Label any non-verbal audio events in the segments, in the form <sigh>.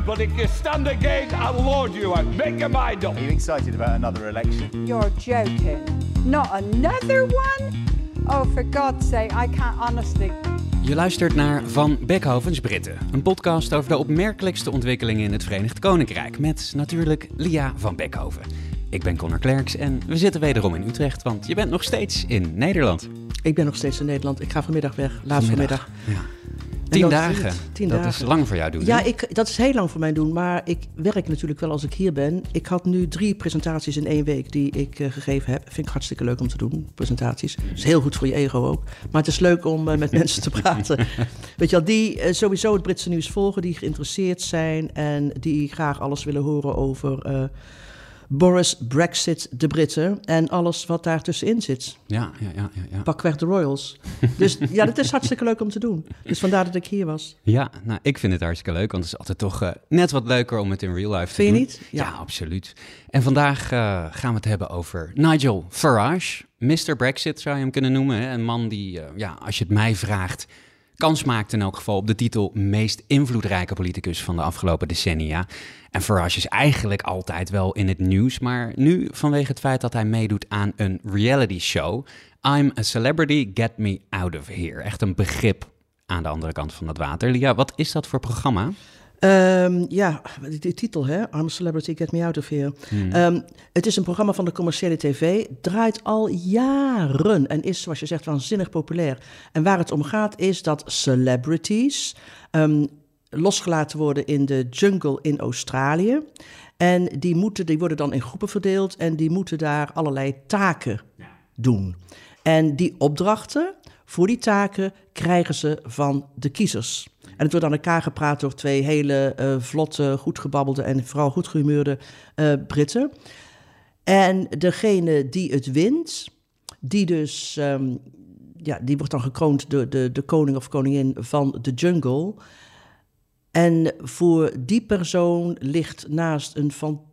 Now. But if you stand again, I'll lord you out. Make your mind up. Are you excited about another election? You're joking. Not another one? Oh, for God's sake, I can't honestly. Je luistert naar Van Beckhovens Britten, een podcast over de opmerkelijkste ontwikkelingen in het Verenigd Koninkrijk, met natuurlijk Lia van Beckhoven. Ik ben Connor Klerks en we zitten wederom in Utrecht, want je bent nog steeds in Nederland. Ik ben nog steeds in Nederland. Ik ga vanmiddag weg, laat vanmiddag. Ja. Tien dat dagen. Tien dat dagen. is lang voor jou doen. Ja, ik, dat is heel lang voor mij doen, maar ik werk natuurlijk wel als ik hier ben. Ik had nu drie presentaties in één week die ik eh, gegeven heb. Vind ik hartstikke leuk om te doen, presentaties. is heel goed voor je ego ook. Maar het is leuk om eh, met <laughs> mensen te praten. Weet je wel, die eh, sowieso het Britse nieuws volgen, die geïnteresseerd zijn en die graag alles willen horen over Boris, Brexit, de Britten en alles wat daar tussenin zit. Ja, ja, ja, ja, ja. Pakweg de Royals. Dus <laughs> ja, dat is hartstikke leuk om te doen. Dus vandaar dat ik hier was. Ja, nou, ik vind het hartstikke leuk, want het is altijd toch eh, net wat leuker om het in real life te Vind je doen. niet? Ja, Ja. absoluut. En vandaag eh, gaan we het hebben over Nigel Farage. Mr. Brexit zou je hem kunnen noemen. Hè? Een man die, eh, ja, als je het mij vraagt, kans maakt in elk geval op de titel meest invloedrijke politicus van de afgelopen decennia. En Farage is eigenlijk altijd wel in het nieuws, maar nu vanwege het feit dat hij meedoet aan een reality show. I'm a celebrity, get me out of here. Echt een begrip aan de andere kant van dat water. Lia, wat is dat voor programma? Ehm, ja, die, titel, hè? I'm a Celebrity, Get Me Out of Here. Ehm, het is een programma van de commerciële tv. Draait al jaren en is, zoals je zegt, waanzinnig populair. En waar het om gaat is dat celebrities ehm, losgelaten worden in de jungle in Australië. En die, moeten, die worden dan in groepen verdeeld en die moeten daar allerlei taken doen. En die opdrachten voor die taken krijgen ze van de kiezers. En het wordt aan elkaar gepraat door twee hele eh, vlotte, goed gebabbelde en vooral goed gehumeurde eh, Britten. En degene die het wint, die dus, ehm, ja, die wordt dan gekroond de, de, de koning of koningin van de jungle. En voor die persoon ligt naast een fantastische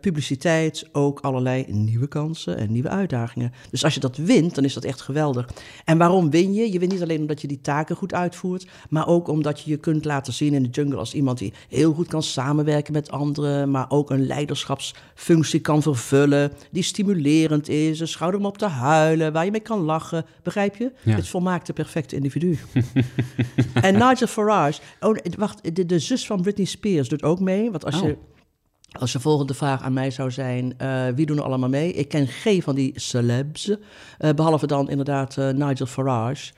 publiciteit ook allerlei nieuwe kansen en nieuwe uitdagingen. Dus als je dat wint, dan is dat echt geweldig. En waarom win je? Je wint niet alleen omdat je die taken goed uitvoert, maar ook omdat je je kunt laten zien in de jungle als iemand die heel goed kan samenwerken met anderen, maar ook een leiderschapsfunctie kan vervullen, die stimulerend is, een schouder om op te huilen, waar je mee kan lachen. Begrijp je? Ja. Het volmaakte perfecte individu. <laughs> En Nigel Farage, oh, wacht, de, de zus van Britney Spears doet ook mee. Want als, Oh. je, als je volgende vraag aan mij zou zijn, eh, wie doen er allemaal mee? Ik ken geen van die celebs, eh, behalve dan inderdaad eh, Nigel Farage.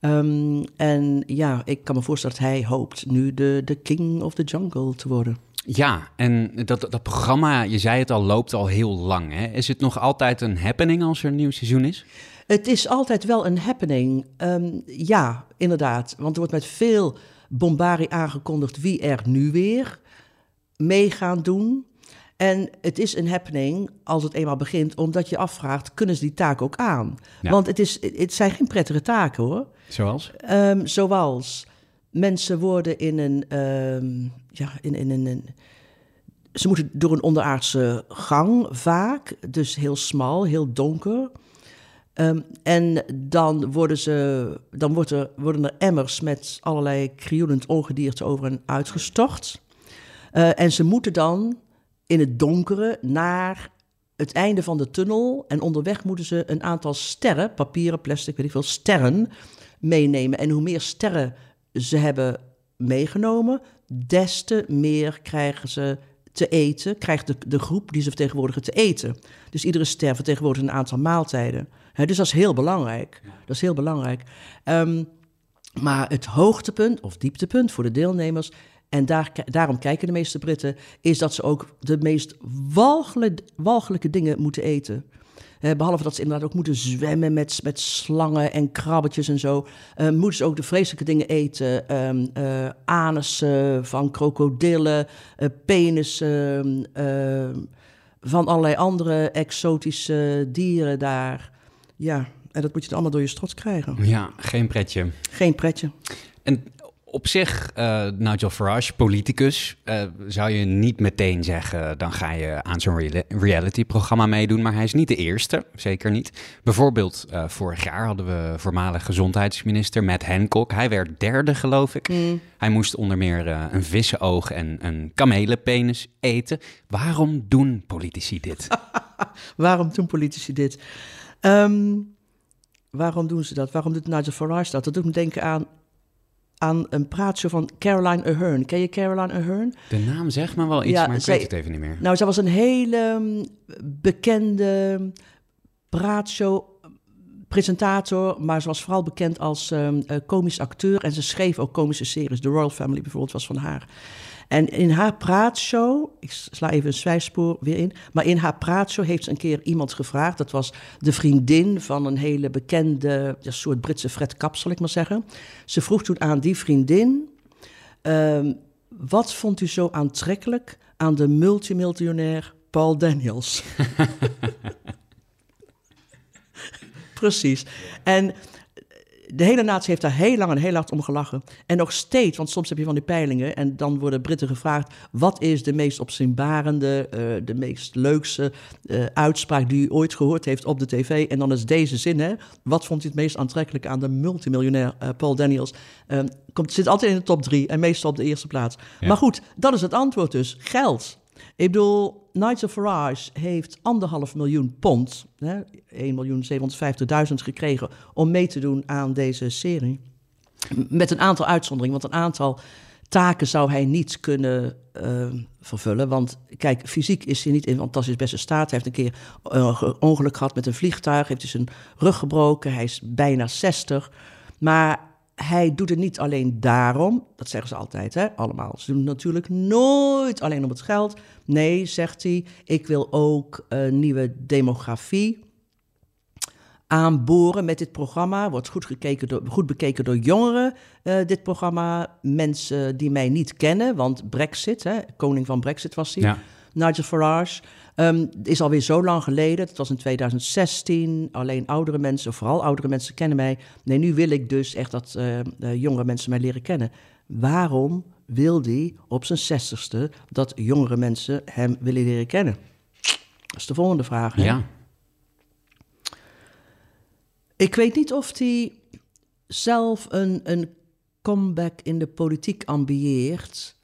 Ehm, en ja, ik kan me voorstellen dat hij hoopt nu de, de king of the jungle te worden. Ja, en dat, dat programma, je zei het al, loopt al heel lang. Hè? Is het nog altijd een happening als er een nieuw seizoen is? Het is altijd wel een happening. Ehm, ja, inderdaad. Want er wordt met veel bombarie aangekondigd wie er nu weer mee gaan doen. En het is een happening als het eenmaal begint, omdat je afvraagt, kunnen ze die taak ook aan? Ja. Want het, is, het zijn geen prettige taken hoor. Zoals? Ehm, zoals mensen worden in een, ehm, ja, in, in, in een. Ze moeten door een onderaardse gang vaak, dus heel smal, heel donker. Ehm, en dan, worden, ze, dan wordt er, worden er emmers met allerlei krioelend ongedierte over hen uitgestort. Eh, en ze moeten dan in het donkere naar het einde van de tunnel. En onderweg moeten ze een aantal sterren, papieren, plastic, weet ik veel, sterren meenemen. En hoe meer sterren ze hebben meegenomen, des te meer krijgen ze te eten, krijgt de, de groep die ze vertegenwoordigen te eten. Dus iedere ster vertegenwoordigt een aantal maaltijden. Dus dat is heel belangrijk. Dat is heel belangrijk. Ehm, maar het hoogtepunt of dieptepunt voor de deelnemers, en daar, daarom kijken de meeste Britten, is dat ze ook de meest walgelijke, walgelijke dingen moeten eten. Eh, behalve dat ze inderdaad ook moeten zwemmen met, met slangen en krabbetjes en zo. eh, moeten ze ook de vreselijke dingen eten. eh, anussen van krokodillen, penissen ehm, van allerlei andere exotische dieren daar. Ja, en dat moet je dan allemaal door je strot krijgen. Ja, geen pretje. Geen pretje. En op zich, eh, Nigel Farage, politicus, eh, zou je niet meteen zeggen... dan ga je aan zo'n rea- reality-programma meedoen. Maar hij is niet de eerste, zeker niet. Bijvoorbeeld eh, vorig jaar hadden we voormalig gezondheidsminister Matt Hancock. Hij werd derde, geloof ik. Hij moest onder meer eh, een vissenoog en een kamelenpenis eten. Waarom doen politici dit? <laughs> Waarom doen politici dit? Ehm, waarom doen ze dat? Waarom doet Nigel Farage dat? Dat doet me denken aan, aan een praatshow van Caroline Ahern. Ken je Caroline Ahern? De naam zegt me wel iets, Ja, maar ik zij- weet het even niet meer. Nou, zij was een hele mm, bekende praatshow presentator, maar ze was vooral bekend als ehm, eh, komisch acteur en ze schreef ook komische series. The Royal Family bijvoorbeeld was van haar. En in haar praatshow, ik sla even een zwijspoor weer in, maar in haar praatshow heeft ze een keer iemand gevraagd. Dat was de vriendin van een hele bekende, ja, soort Britse Fred Kap, zal ik maar zeggen. Ze vroeg toen aan die vriendin, ehm, wat vond u zo aantrekkelijk aan de multimiljonair Paul Daniels? <laughs> Precies. En de hele natie heeft daar heel lang en heel hard om gelachen. En nog steeds, want soms heb je van die peilingen... en dan worden Britten gevraagd... wat is de meest opzienbarende, eh, de meest leukste eh, uitspraak... die u ooit gehoord heeft op de tv? En dan is deze zin, hè. Wat vond u het meest aantrekkelijk aan de multimiljonair eh, Paul Daniels? Ehm, komt, zit altijd in de top drie en meestal op de eerste plaats. Ja. Maar goed, dat is het antwoord dus. Geld. Ik bedoel, Nigel Farage heeft anderhalf miljoen pond, hè, 1.750.000 gekregen om mee te doen aan deze serie. Met een aantal uitzonderingen, want een aantal taken zou hij niet kunnen eh, vervullen. Want kijk, fysiek is hij niet in fantastisch beste staat. Hij heeft een keer een ge- ongeluk gehad met een vliegtuig, heeft hij zijn rug gebroken, hij is bijna 60. Maar hij doet het niet alleen daarom, dat zeggen ze altijd, hè, allemaal. Ze doen het natuurlijk nooit alleen om het geld. Nee, zegt hij, ik wil ook een nieuwe demografie aanboren met dit programma. Wordt goed, gekeken door, goed bekeken door jongeren, eh, dit programma. Mensen die mij niet kennen, want Brexit, hè, koning van Brexit was hij. Ja. Nigel Farage. Ehm, is alweer zo lang geleden. Het was in 2016. Alleen oudere mensen, vooral oudere mensen, kennen mij. Nee, nu wil ik dus echt dat eh, eh, jongere mensen mij leren kennen. Waarom wil hij op zijn zestigste dat jongere mensen hem willen leren kennen? Dat is de volgende vraag. hè? Ja. Ik weet niet of hij zelf een, een comeback in de politiek ambieert.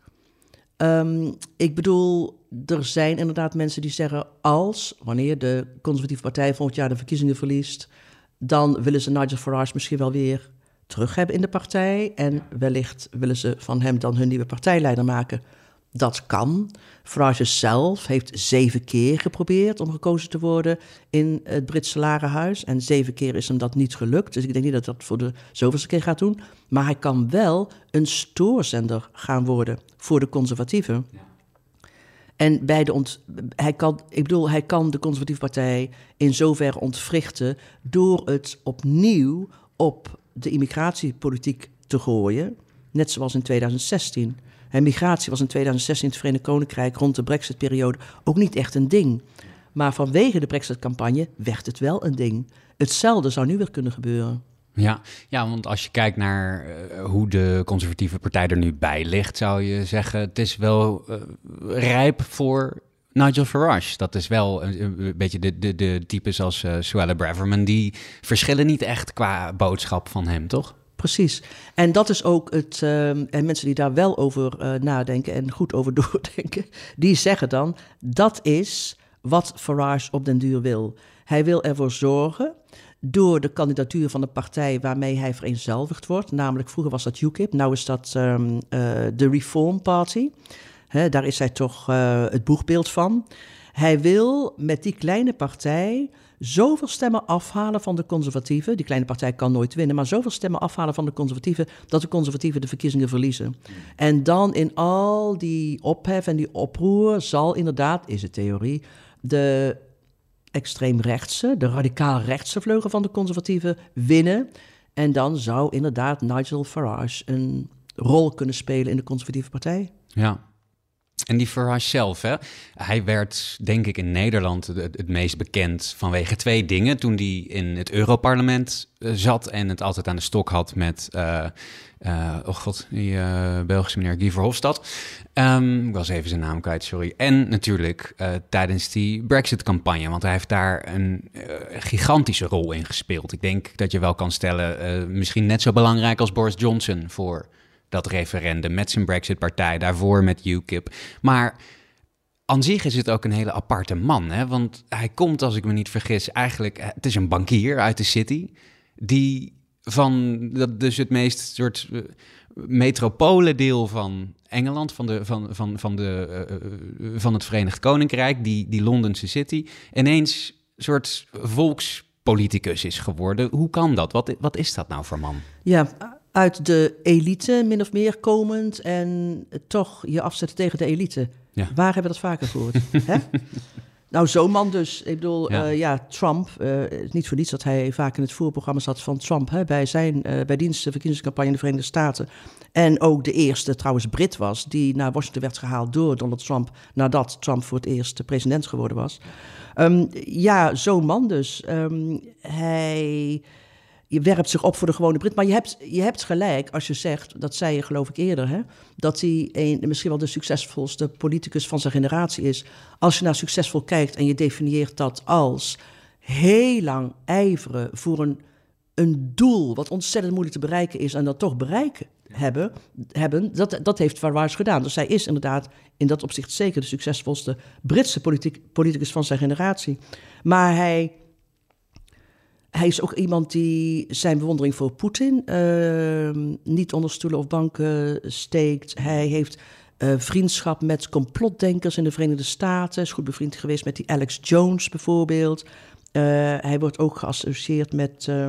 Ehm, ik bedoel, er zijn inderdaad mensen die zeggen... als, wanneer de conservatieve partij volgend jaar de verkiezingen verliest... dan willen ze Nigel Farage misschien wel weer terug hebben in de partij... en wellicht willen ze van hem dan hun nieuwe partijleider maken... Dat kan. Farage zelf heeft zeven keer geprobeerd om gekozen te worden in het Britse Lagerhuis. En zeven keer is hem dat niet gelukt. Dus ik denk niet dat dat voor de zoveelste keer gaat doen. Maar hij kan wel een stoorzender gaan worden voor de conservatieven. En bij de ont hij kan, ik bedoel, hij kan de conservatieve partij in zoverre ontwrichten door het opnieuw op de immigratiepolitiek te gooien. Net zoals in 2016. En migratie was in 2016 in het Verenigd Koninkrijk rond de Brexit-periode ook niet echt een ding. Maar vanwege de Brexit-campagne werd het wel een ding. Hetzelfde zou nu weer kunnen gebeuren. Ja, ja, want als je kijkt naar eh, hoe de conservatieve partij er nu bij ligt, zou je zeggen, het is wel eh, rijp voor Nigel Farage. Dat is wel een, beetje de, de, de types als eh Suella Braverman, die verschillen niet echt qua boodschap van hem, toch? Precies. En dat is ook het. ehm, en mensen die daar wel over eh, nadenken en goed over <laughs> doordenken, die zeggen dan: dat is wat Farage op den duur wil. Hij wil ervoor zorgen. Door de kandidatuur van de partij waarmee hij vereenzelvigd wordt. Namelijk, vroeger was dat UKIP, nu is dat ehm, eh, de Reform Party. Daar is hij toch eh, het boegbeeld van. Hij wil met die kleine partij zoveel stemmen afhalen van de conservatieven. Die kleine partij kan nooit winnen, maar zoveel stemmen afhalen van de conservatieven dat de conservatieven de verkiezingen verliezen. En dan in al die ophef en die oproer zal inderdaad, is het theorie, de extreemrechtse, de radicaal rechtse vleugel van de conservatieven winnen. En dan zou inderdaad Nigel Farage een rol kunnen spelen in de conservatieve partij. Ja. En die Farage zelf, hè? hij werd denk ik in Nederland het, meest bekend vanwege twee dingen. Toen hij in het Europarlement eh, zat en het altijd aan de stok had met, eh, eh, oh god, die Belgische meneer Guy Verhofstadt. Ehm, ik was even zijn naam kwijt, sorry. En natuurlijk tijdens die Brexit-campagne, want hij heeft daar een gigantische rol in gespeeld. Ik denk dat je wel kan stellen, misschien net zo belangrijk als Boris Johnson voor dat referendum met zijn Brexit-partij, daarvoor met UKIP. Maar aan zich is het ook een hele aparte man, hè? want hij komt, als ik me niet vergis, eigenlijk, het is een bankier uit de city, die van dat dus het meest soort uh, metropolendeel van Engeland, van, de, van, van, van, de, uh, van het Verenigd Koninkrijk, die, die Londense city, ineens een soort volkspoliticus is geworden. Hoe kan dat? Wat, wat is dat nou voor man? Ja, uit de elite min of meer komend en toch je afzetten tegen de elite. Ja. Waar hebben we dat vaker gehoord? <laughs> Hè? Nou, zo'n man dus. Ik bedoel, ja, uh, ja Trump. Uh, niet voor niets dat hij vaak in het voerprogramma zat van Trump. Hè, bij zijn uh, bij diensten verkiezingscampagne in de Verenigde Staten. En ook de eerste, trouwens, Brit was. die naar Washington werd gehaald door Donald Trump. nadat Trump voor het eerst president geworden was. Um, ja, zo'n man dus. Um, hij je werpt zich op voor de gewone Brit. Maar je hebt, je hebt gelijk als je zegt, dat zei je geloof ik eerder, hè, dat hij een, misschien wel de succesvolste politicus van zijn generatie is. Als je naar succesvol kijkt en je definieert dat als heel lang ijveren voor een, een doel wat ontzettend moeilijk te bereiken is en dat toch bereiken hebben, hebben dat, dat heeft Farage gedaan. Dus hij is inderdaad in dat opzicht zeker de succesvolste Britse politicus van zijn generatie. Maar hij hij is ook iemand die zijn bewondering voor Poetin uh, niet onder stoelen of banken steekt. Hij heeft uh, vriendschap met complotdenkers in de Verenigde Staten. Is goed bevriend geweest met die Alex Jones bijvoorbeeld. Uh, hij wordt ook geassocieerd met uh,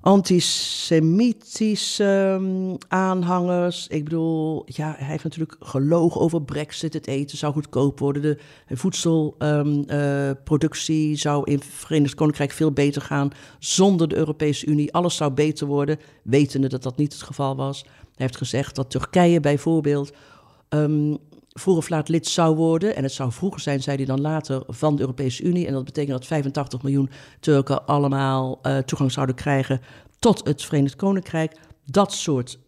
antisemitische um, aanhangers. Ik bedoel, ja, hij heeft natuurlijk gelogen over Brexit. Het eten zou goedkoop worden. De voedselproductie um, uh, zou in het Verenigd Koninkrijk veel beter gaan. Zonder de Europese Unie. Alles zou beter worden. Wetende dat dat niet het geval was. Hij heeft gezegd dat Turkije bijvoorbeeld. Um, vroeg of laat lid zou worden. En het zou vroeger zijn, zei hij dan later, van de Europese Unie. En dat betekent dat 85 miljoen Turken allemaal uh, toegang zouden krijgen tot het Verenigd Koninkrijk. Dat soort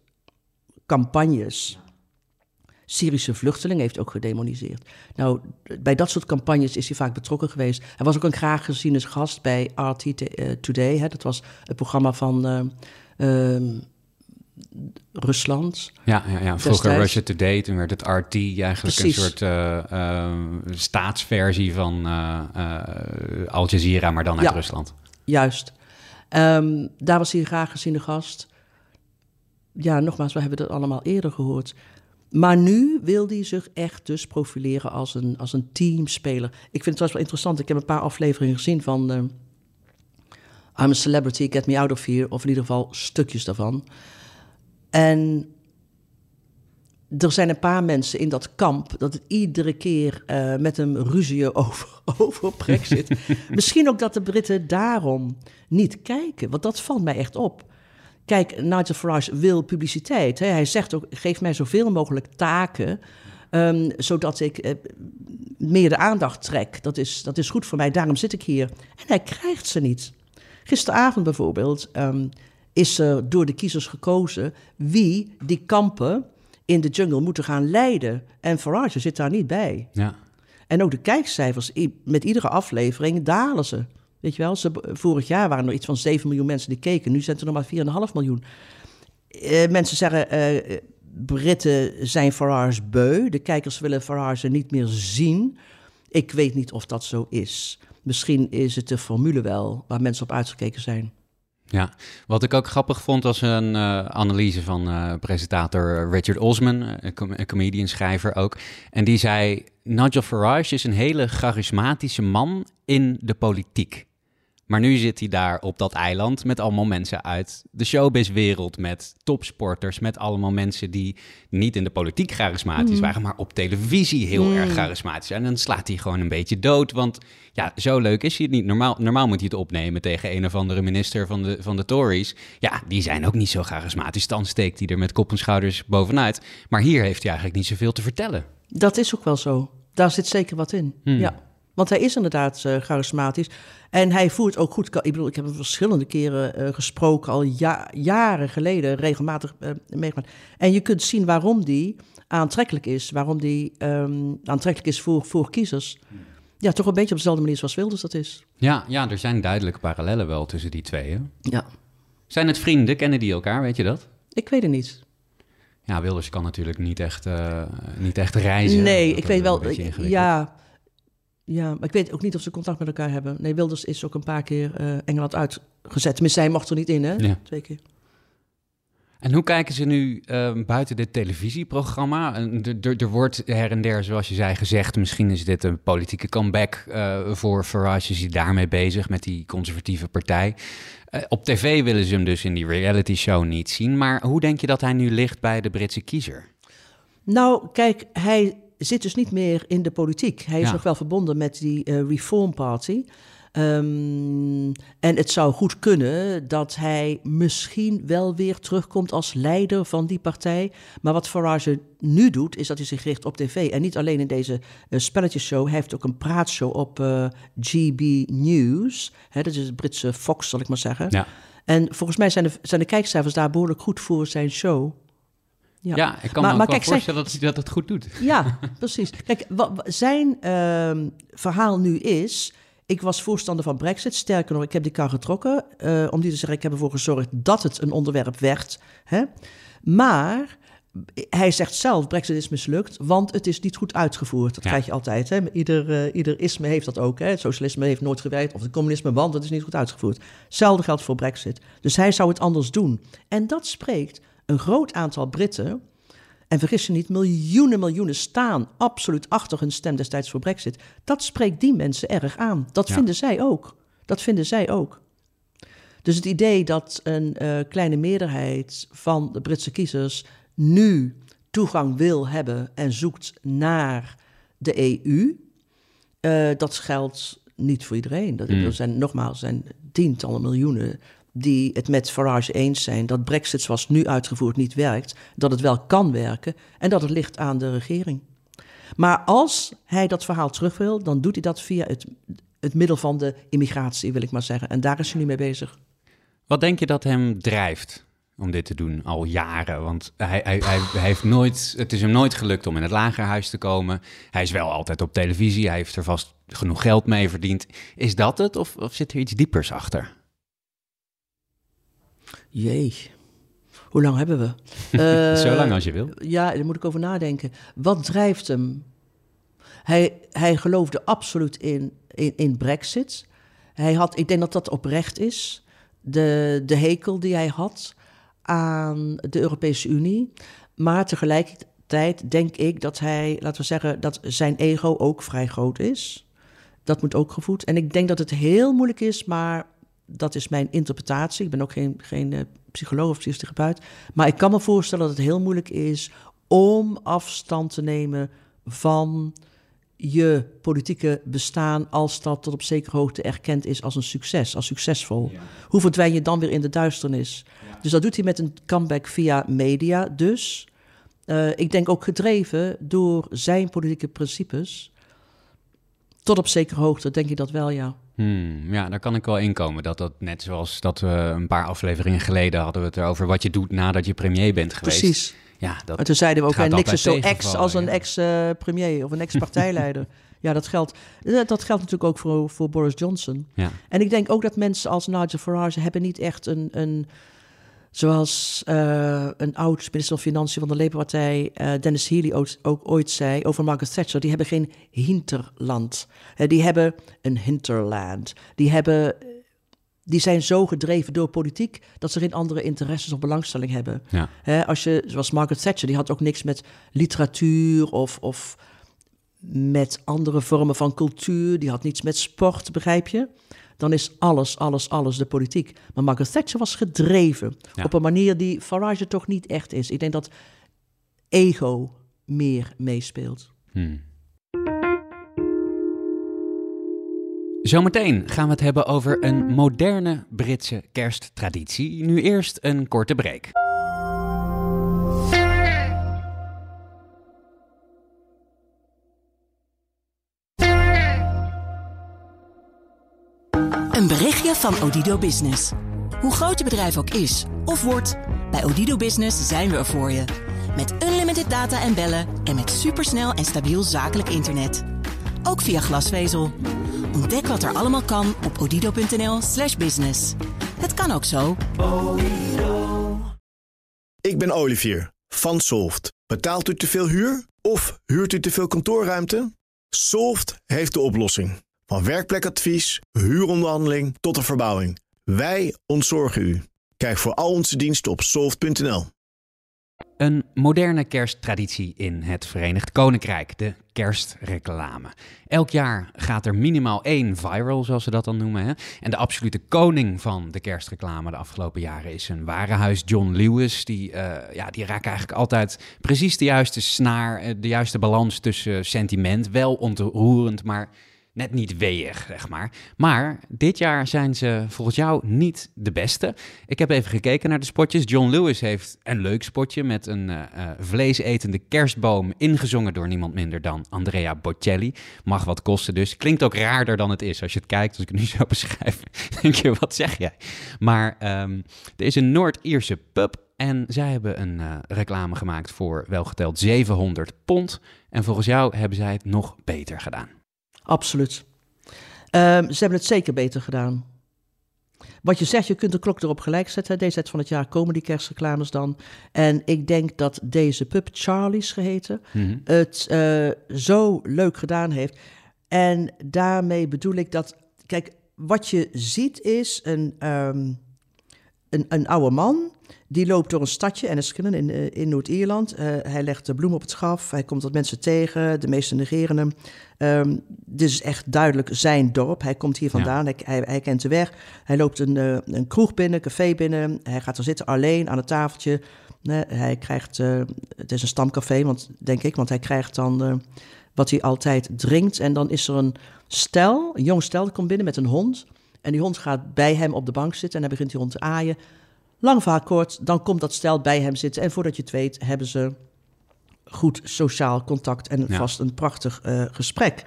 campagnes. Syrische vluchtelingen heeft ook gedemoniseerd. Nou, bij dat soort campagnes is hij vaak betrokken geweest. Hij was ook een graag gezien gast bij RT uh, Today. Hè. Dat was het programma van... Uh, Rusland. Ja, ja, ja. vroeger destijds. Russia Today, toen werd het RT eigenlijk Precies. een soort uh, uh, staatsversie van uh, Al Jazeera, maar dan uit ja, Rusland. Juist. Um, daar was hij graag geziene gast. Ja, nogmaals, we hebben dat allemaal eerder gehoord. Maar nu wil hij zich echt dus profileren als een, als een teamspeler. Ik vind het trouwens wel interessant. Ik heb een paar afleveringen gezien van I'm a Celebrity, Get Me Out of Here. Of in ieder geval stukjes daarvan. En er zijn een paar mensen in dat kamp dat het iedere keer uh, met hem ruzieën over, <laughs> over Brexit. <laughs> Misschien ook dat de Britten daarom niet kijken, want dat valt mij echt op. Kijk, Nigel Farage wil publiciteit. Hè? Hij zegt ook, geef mij zoveel mogelijk taken, um, zodat ik uh, meer de aandacht trek. Dat is, dat is goed voor mij, daarom zit ik hier. En hij krijgt ze niet. Gisteravond bijvoorbeeld... Um, is er door de kiezers gekozen wie die kampen in de jungle moeten gaan leiden. En Farage zit daar niet bij. Ja. En ook de kijkcijfers, met iedere aflevering dalen ze. Weet je wel, ze, vorig jaar waren er iets van 7 miljoen mensen die keken. Nu zijn er nog maar 4,5 miljoen. Uh, mensen zeggen, uh, Britten zijn Farage beu. De kijkers willen Farage niet meer zien. Ik weet niet of dat zo is. Misschien is het de formule wel waar mensen op uitgekeken zijn. Ja, wat ik ook grappig vond was een uh, analyse van uh, presentator Richard Osman, een, com comedian, schrijver ook. En die zei, Nigel Farage is een hele charismatische man in de politiek. Maar nu zit hij daar op dat eiland met allemaal mensen uit de showbizwereld, met topsporters, met allemaal mensen die niet in de politiek charismatisch Mm. waren, maar op televisie heel erg charismatisch zijn. En dan slaat hij gewoon een beetje dood, want ja, zo leuk is hij het niet. Normaal, normaal moet hij het opnemen tegen een of andere minister van de, van de Tories. Ja, die zijn ook niet zo charismatisch. Dan steekt hij er met kop en schouders bovenuit. Maar hier heeft hij eigenlijk niet zoveel te vertellen. Dat is ook wel zo. Daar zit zeker wat in. Hmm. Ja. Want hij is inderdaad eh, charismatisch. En hij voert ook goed. Ik bedoel, ik heb hem verschillende keren eh, gesproken, al ja- jaren geleden, regelmatig eh, meegemaakt. En je kunt zien waarom die aantrekkelijk is. Waarom die ehm, aantrekkelijk is voor, voor kiezers. Ja, toch een beetje op dezelfde manier zoals Wilders dat is. Ja, ja, er zijn duidelijke parallellen wel tussen die twee. Hè? Ja. Zijn het vrienden? Kennen die elkaar? Weet je dat? Ik weet het niet. Ja, Wilders kan natuurlijk niet echt, niet echt reizen. Nee, ik weet wel. ja, ja, maar ik weet ook niet of ze contact met elkaar hebben. Nee, Wilders is ook een paar keer eh, Engeland uitgezet. Tenminste, hij mocht er niet in, hè? Ja. Twee keer. En hoe kijken ze nu eh, buiten dit televisieprogramma? Er, wordt her en der, zoals je zei, gezegd... misschien is dit een politieke comeback eh, voor Farage. Is hij daarmee bezig met die conservatieve partij? Eh, op tv willen ze hem dus in die reality show niet zien. Maar hoe denk je dat hij nu ligt bij de Britse kiezer? Nou, kijk, hij zit dus niet meer in de politiek. Hij is Ja. nog wel verbonden met die eh, Reform Party. Ehm, en het zou goed kunnen dat hij misschien wel weer terugkomt als leider van die partij. Maar wat Farage nu doet, is dat hij zich richt op tv. En niet alleen in deze eh, spelletjesshow. Hij heeft ook een praatshow op eh, GB News. Hè, dat is het Britse Fox, zal ik maar zeggen. Ja, En volgens mij zijn de, zijn de kijkcijfers daar behoorlijk goed voor zijn show. Ja. ik kan Maar- me maar kijk, zij- voorstellen dat hij dat het goed doet. Ja, <laughs> precies. Kijk, wa- wa- zijn ehm, verhaal nu is... Ik was voorstander van Brexit. Sterker nog, ik heb die kar getrokken. eh, om die te zeggen, ik heb ervoor gezorgd dat het een onderwerp werd. Hè? Maar hij zegt zelf, Brexit is mislukt, want het is niet goed uitgevoerd. Dat Ja. krijg je altijd. Hè? Ieder, eh, ieder isme heeft dat ook. Hè? Het socialisme heeft nooit gewerkt, of het communisme, want het is niet goed uitgevoerd. Hetzelfde geldt voor Brexit. Dus hij zou het anders doen. En dat spreekt een groot aantal Britten en vergis je niet, miljoenen, miljoenen staan absoluut achter hun stem destijds voor Brexit. Dat spreekt die mensen erg aan. Dat Ja. vinden zij ook. Dat vinden zij ook. Dus het idee dat een eh, kleine meerderheid van de Britse kiezers nu toegang wil hebben en zoekt naar de EU, eh, dat geldt niet voor iedereen. Dat, Hmm. Er zijn nogmaals zijn tientallen miljoenen die het met Farage eens zijn dat Brexit zoals nu uitgevoerd niet werkt, dat het wel kan werken en dat het ligt aan de regering. Maar als hij dat verhaal terug wil, dan doet hij dat via het, het middel van de immigratie, wil ik maar zeggen. En daar is hij nu mee bezig. Wat denk je dat hem drijft om dit te doen al jaren? Want hij, hij, hij, hij heeft nooit, het is hem nooit gelukt om in het lagerhuis te komen. Hij is wel altijd op televisie. Hij heeft er vast genoeg geld mee verdiend. Is dat het of, of zit er iets diepers achter? Jee, hoe lang hebben we? <laughs> Eh, Zo lang als je wil. Ja, daar moet ik over nadenken. Wat drijft hem? Hij, hij geloofde absoluut in, in, in Brexit. Hij had, ik denk dat dat oprecht is. De, de hekel die hij had aan de Europese Unie. Maar tegelijkertijd denk ik dat hij, laten we zeggen, dat zijn ego ook vrij groot is. Dat moet ook gevoed. En ik denk dat het heel moeilijk is, maar dat is mijn interpretatie. Ik ben ook geen, geen eh, psycholoog of psychotherapeut. Maar ik kan me voorstellen dat het heel moeilijk is om afstand te nemen van je politieke bestaan als dat tot op zekere hoogte erkend is als een succes, als succesvol. Hoe verdwijn je dan weer in de duisternis? Dus dat doet hij met een comeback via media dus. Eh, ik denk ook gedreven door zijn politieke principes. Tot op zekere hoogte denk ik dat wel, ja. Hmm, ja, daar kan ik wel inkomen. Dat dat net zoals dat we een paar afleveringen geleden hadden we het erover wat je doet nadat je premier bent geweest. Precies. Ja, dat, En toen zeiden we ook, eh, niks is zo ex als een ja. ex-premier of een ex-partijleider. <laughs> ja, dat geldt, eh, dat geldt natuurlijk ook voor, voor Boris Johnson. ja. En ik denk ook dat mensen als Nigel Farage hebben niet echt een... een zoals eh, een oud minister van Financiën van de Labour-partij, eh, Dennis Healy, ook, ook ooit zei over Margaret Thatcher. Die hebben geen hinterland. Die hebben een hinterland. Die, hebben, die zijn zo gedreven door politiek dat ze geen andere interesses of belangstelling hebben. Ja. Als je, zoals Margaret Thatcher, die had ook niks met literatuur of, of met andere vormen van cultuur, die had niets met sport, begrijp je? Dan is alles, alles, alles de politiek. Maar Margaret Thatcher was gedreven Ja. op een manier die Farage toch niet echt is. Ik denk dat ego meer meespeelt. Hmm. Zometeen gaan we het hebben over een moderne Britse kersttraditie. Nu eerst een korte break. Van Odido Business. Hoe groot je bedrijf ook is of wordt, bij Odido Business zijn we er voor je. Met unlimited data en bellen en met supersnel en stabiel zakelijk internet. Ook via glasvezel. Ontdek wat er allemaal kan op odido.nl/slash business. Het kan ook zo. Ik ben Olivier van Solft. Betaalt u te veel huur of huurt u te veel kantoorruimte? Solft heeft de oplossing. Van werkplekadvies, huuronderhandeling tot de verbouwing. Wij ontzorgen u. Kijk voor al onze diensten op soft.nl. Een moderne kersttraditie in het Verenigd Koninkrijk, de kerstreclame. Elk jaar gaat er minimaal één viral, zoals ze dat dan noemen. Hè? En de absolute koning van de kerstreclame de afgelopen jaren is een warenhuis, John Lewis. Die, eh, ja, die raakt eigenlijk altijd precies de juiste snaar, eh, de juiste balans tussen sentiment. Wel ontroerend, maar net niet weeg, zeg maar. Maar dit jaar zijn ze volgens jou niet de beste. Ik heb even gekeken naar de spotjes. John Lewis heeft een leuk spotje met een eh, vleesetende kerstboom, ingezongen door niemand minder dan Andrea Bocelli. Mag wat kosten dus. Klinkt ook raarder dan het is. Als je het kijkt, als ik het nu <laughs> zo beschrijf, denk je, wat zeg jij? Maar ehm, er is een Noord-Ierse pub en zij hebben een eh, reclame gemaakt voor welgeteld 700 pond. En volgens jou hebben zij het nog beter gedaan. Absoluut. Ehm, ze hebben het zeker beter gedaan. Wat je zegt, je kunt de klok erop gelijk zetten. Deze tijd van het jaar komen die kerstreclames dan. En ik denk dat deze pub, Charlie's geheten, Mhm. het eh, zo leuk gedaan heeft. En daarmee bedoel ik dat, kijk, wat je ziet is een, ehm, een, een oude man. Die loopt door een stadje, Enniskillen in, eh, in Noord-Ierland. Eh, hij legt de bloem op het schaf. Hij komt wat mensen tegen. De meesten negeren hem. Ehm, dit is echt duidelijk zijn dorp. Hij komt hier vandaan. Hij, hij, hij kent de weg. Hij loopt een, eh, een kroeg binnen, een café binnen. Hij gaat er zitten alleen aan het tafeltje. Nee, hij krijgt, het is een stamcafé, want, denk ik, want hij krijgt dan wat hij altijd drinkt. En dan is er een stel, een jong stel, dat komt binnen met een hond. En die hond gaat bij hem op de bank zitten en dan begint die hond te aaien. Lang vaak kort, dan komt dat stel bij hem zitten. En voordat je het weet, hebben ze goed sociaal contact en Ja. vast een prachtig eh, gesprek.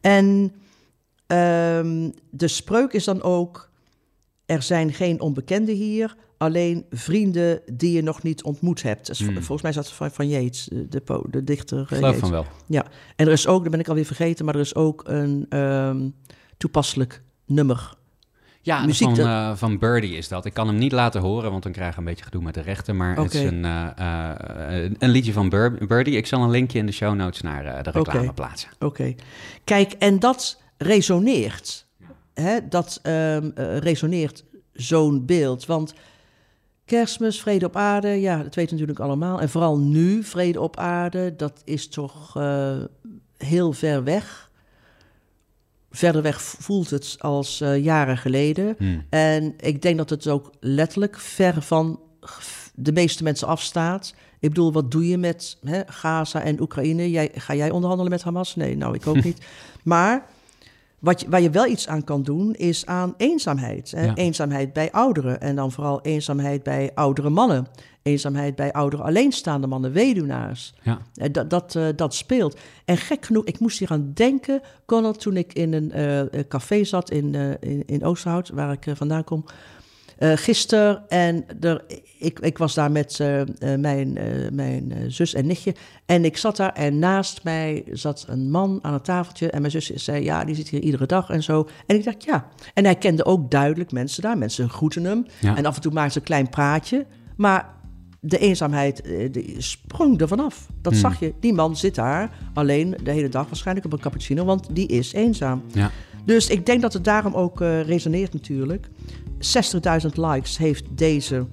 En ehm, de spreuk is dan ook: er zijn geen onbekenden hier, alleen vrienden die je nog niet ontmoet hebt. Dus vol-. Volgens mij is dat van, van Yates, de, de, dichter. eh, Ik geloof van wel. Ja, en er is ook, dat ben ik alweer vergeten, maar er is ook een ehm, toepasselijk nummer. Ja, Muziek van, dat- eh, van Birdie is dat. Ik kan hem niet laten horen, want dan krijg ik een beetje gedoe met de rechten. Maar het is een, eh, eh, een liedje van Bir- Birdie. Ik zal een linkje in de show notes naar de reclame plaatsen. Oké. Kijk, en dat resoneert. Hè? Dat ehm, eh, resoneert zo'n beeld. Want kerstmis, vrede op aarde, ja, dat weten we natuurlijk allemaal. En vooral nu, vrede op aarde, dat is toch heel ver weg. Verder weg voelt het als eh, jaren geleden. Hmm. En ik denk dat het ook letterlijk ver van de meeste mensen afstaat. Ik bedoel, wat doe je met hè, Gaza en Oekraïne? Jij, ga jij onderhandelen met Hamas? Nee, nou, ik ook <laughs> niet. Maar wat je, waar je wel iets aan kan doen, is aan eenzaamheid. Hè? Ja. Eenzaamheid bij ouderen. En dan vooral eenzaamheid bij oudere mannen. Eenzaamheid bij oudere alleenstaande mannen, weduwnaars. Ja. Eh, Dat, dat, eh, dat speelt. En gek genoeg, ik moest hier aan denken, Conor, toen ik in een eh, café zat in, in, in Oosterhout, waar ik vandaan kom. gisteren, en er, ik, ik was daar met mijn, mijn zus en nichtje. En ik zat daar en naast mij zat een man aan het tafeltje. En mijn zus zei, ja, die zit hier iedere dag en zo. En ik dacht, ja. En hij kende ook duidelijk mensen daar. Mensen groeten hem. Ja. En af en toe maakte ze een klein praatje. Maar de eenzaamheid eh, die sprong er vanaf. Dat Hmm. zag je. Die man zit daar alleen de hele dag waarschijnlijk op een cappuccino, want die is eenzaam. Ja. Dus ik denk dat het daarom ook eh, resoneert natuurlijk. 60.000 likes heeft deze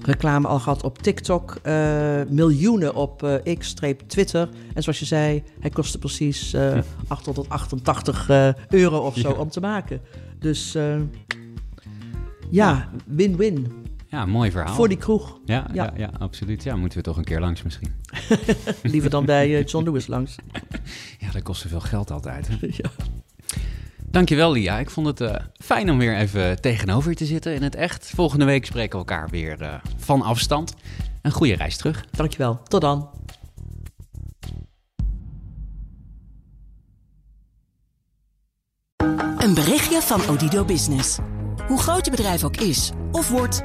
reclame al gehad op TikTok, uh, miljoenen op uh, X-Twitter. En zoals je zei, hij kostte precies uh, 888 euro of zo Ja. om te maken. Dus eh, ja, win-win Ja, mooi verhaal. voor die kroeg. ja, ja. Ja. Ja, absoluut. Ja, moeten we toch een keer langs misschien. <laughs> Liever dan bij eh, John Lewis langs. <laughs> Ja, dat kost zoveel geld altijd. Hè? <laughs> ja. Dankjewel, Lia. Ik vond het eh, fijn om weer even tegenover je te zitten in het echt. Volgende week spreken we elkaar weer eh, van afstand. Een goede reis terug. Dankjewel. Tot dan. Een berichtje van Odido Business. Hoe groot je bedrijf ook is of wordt,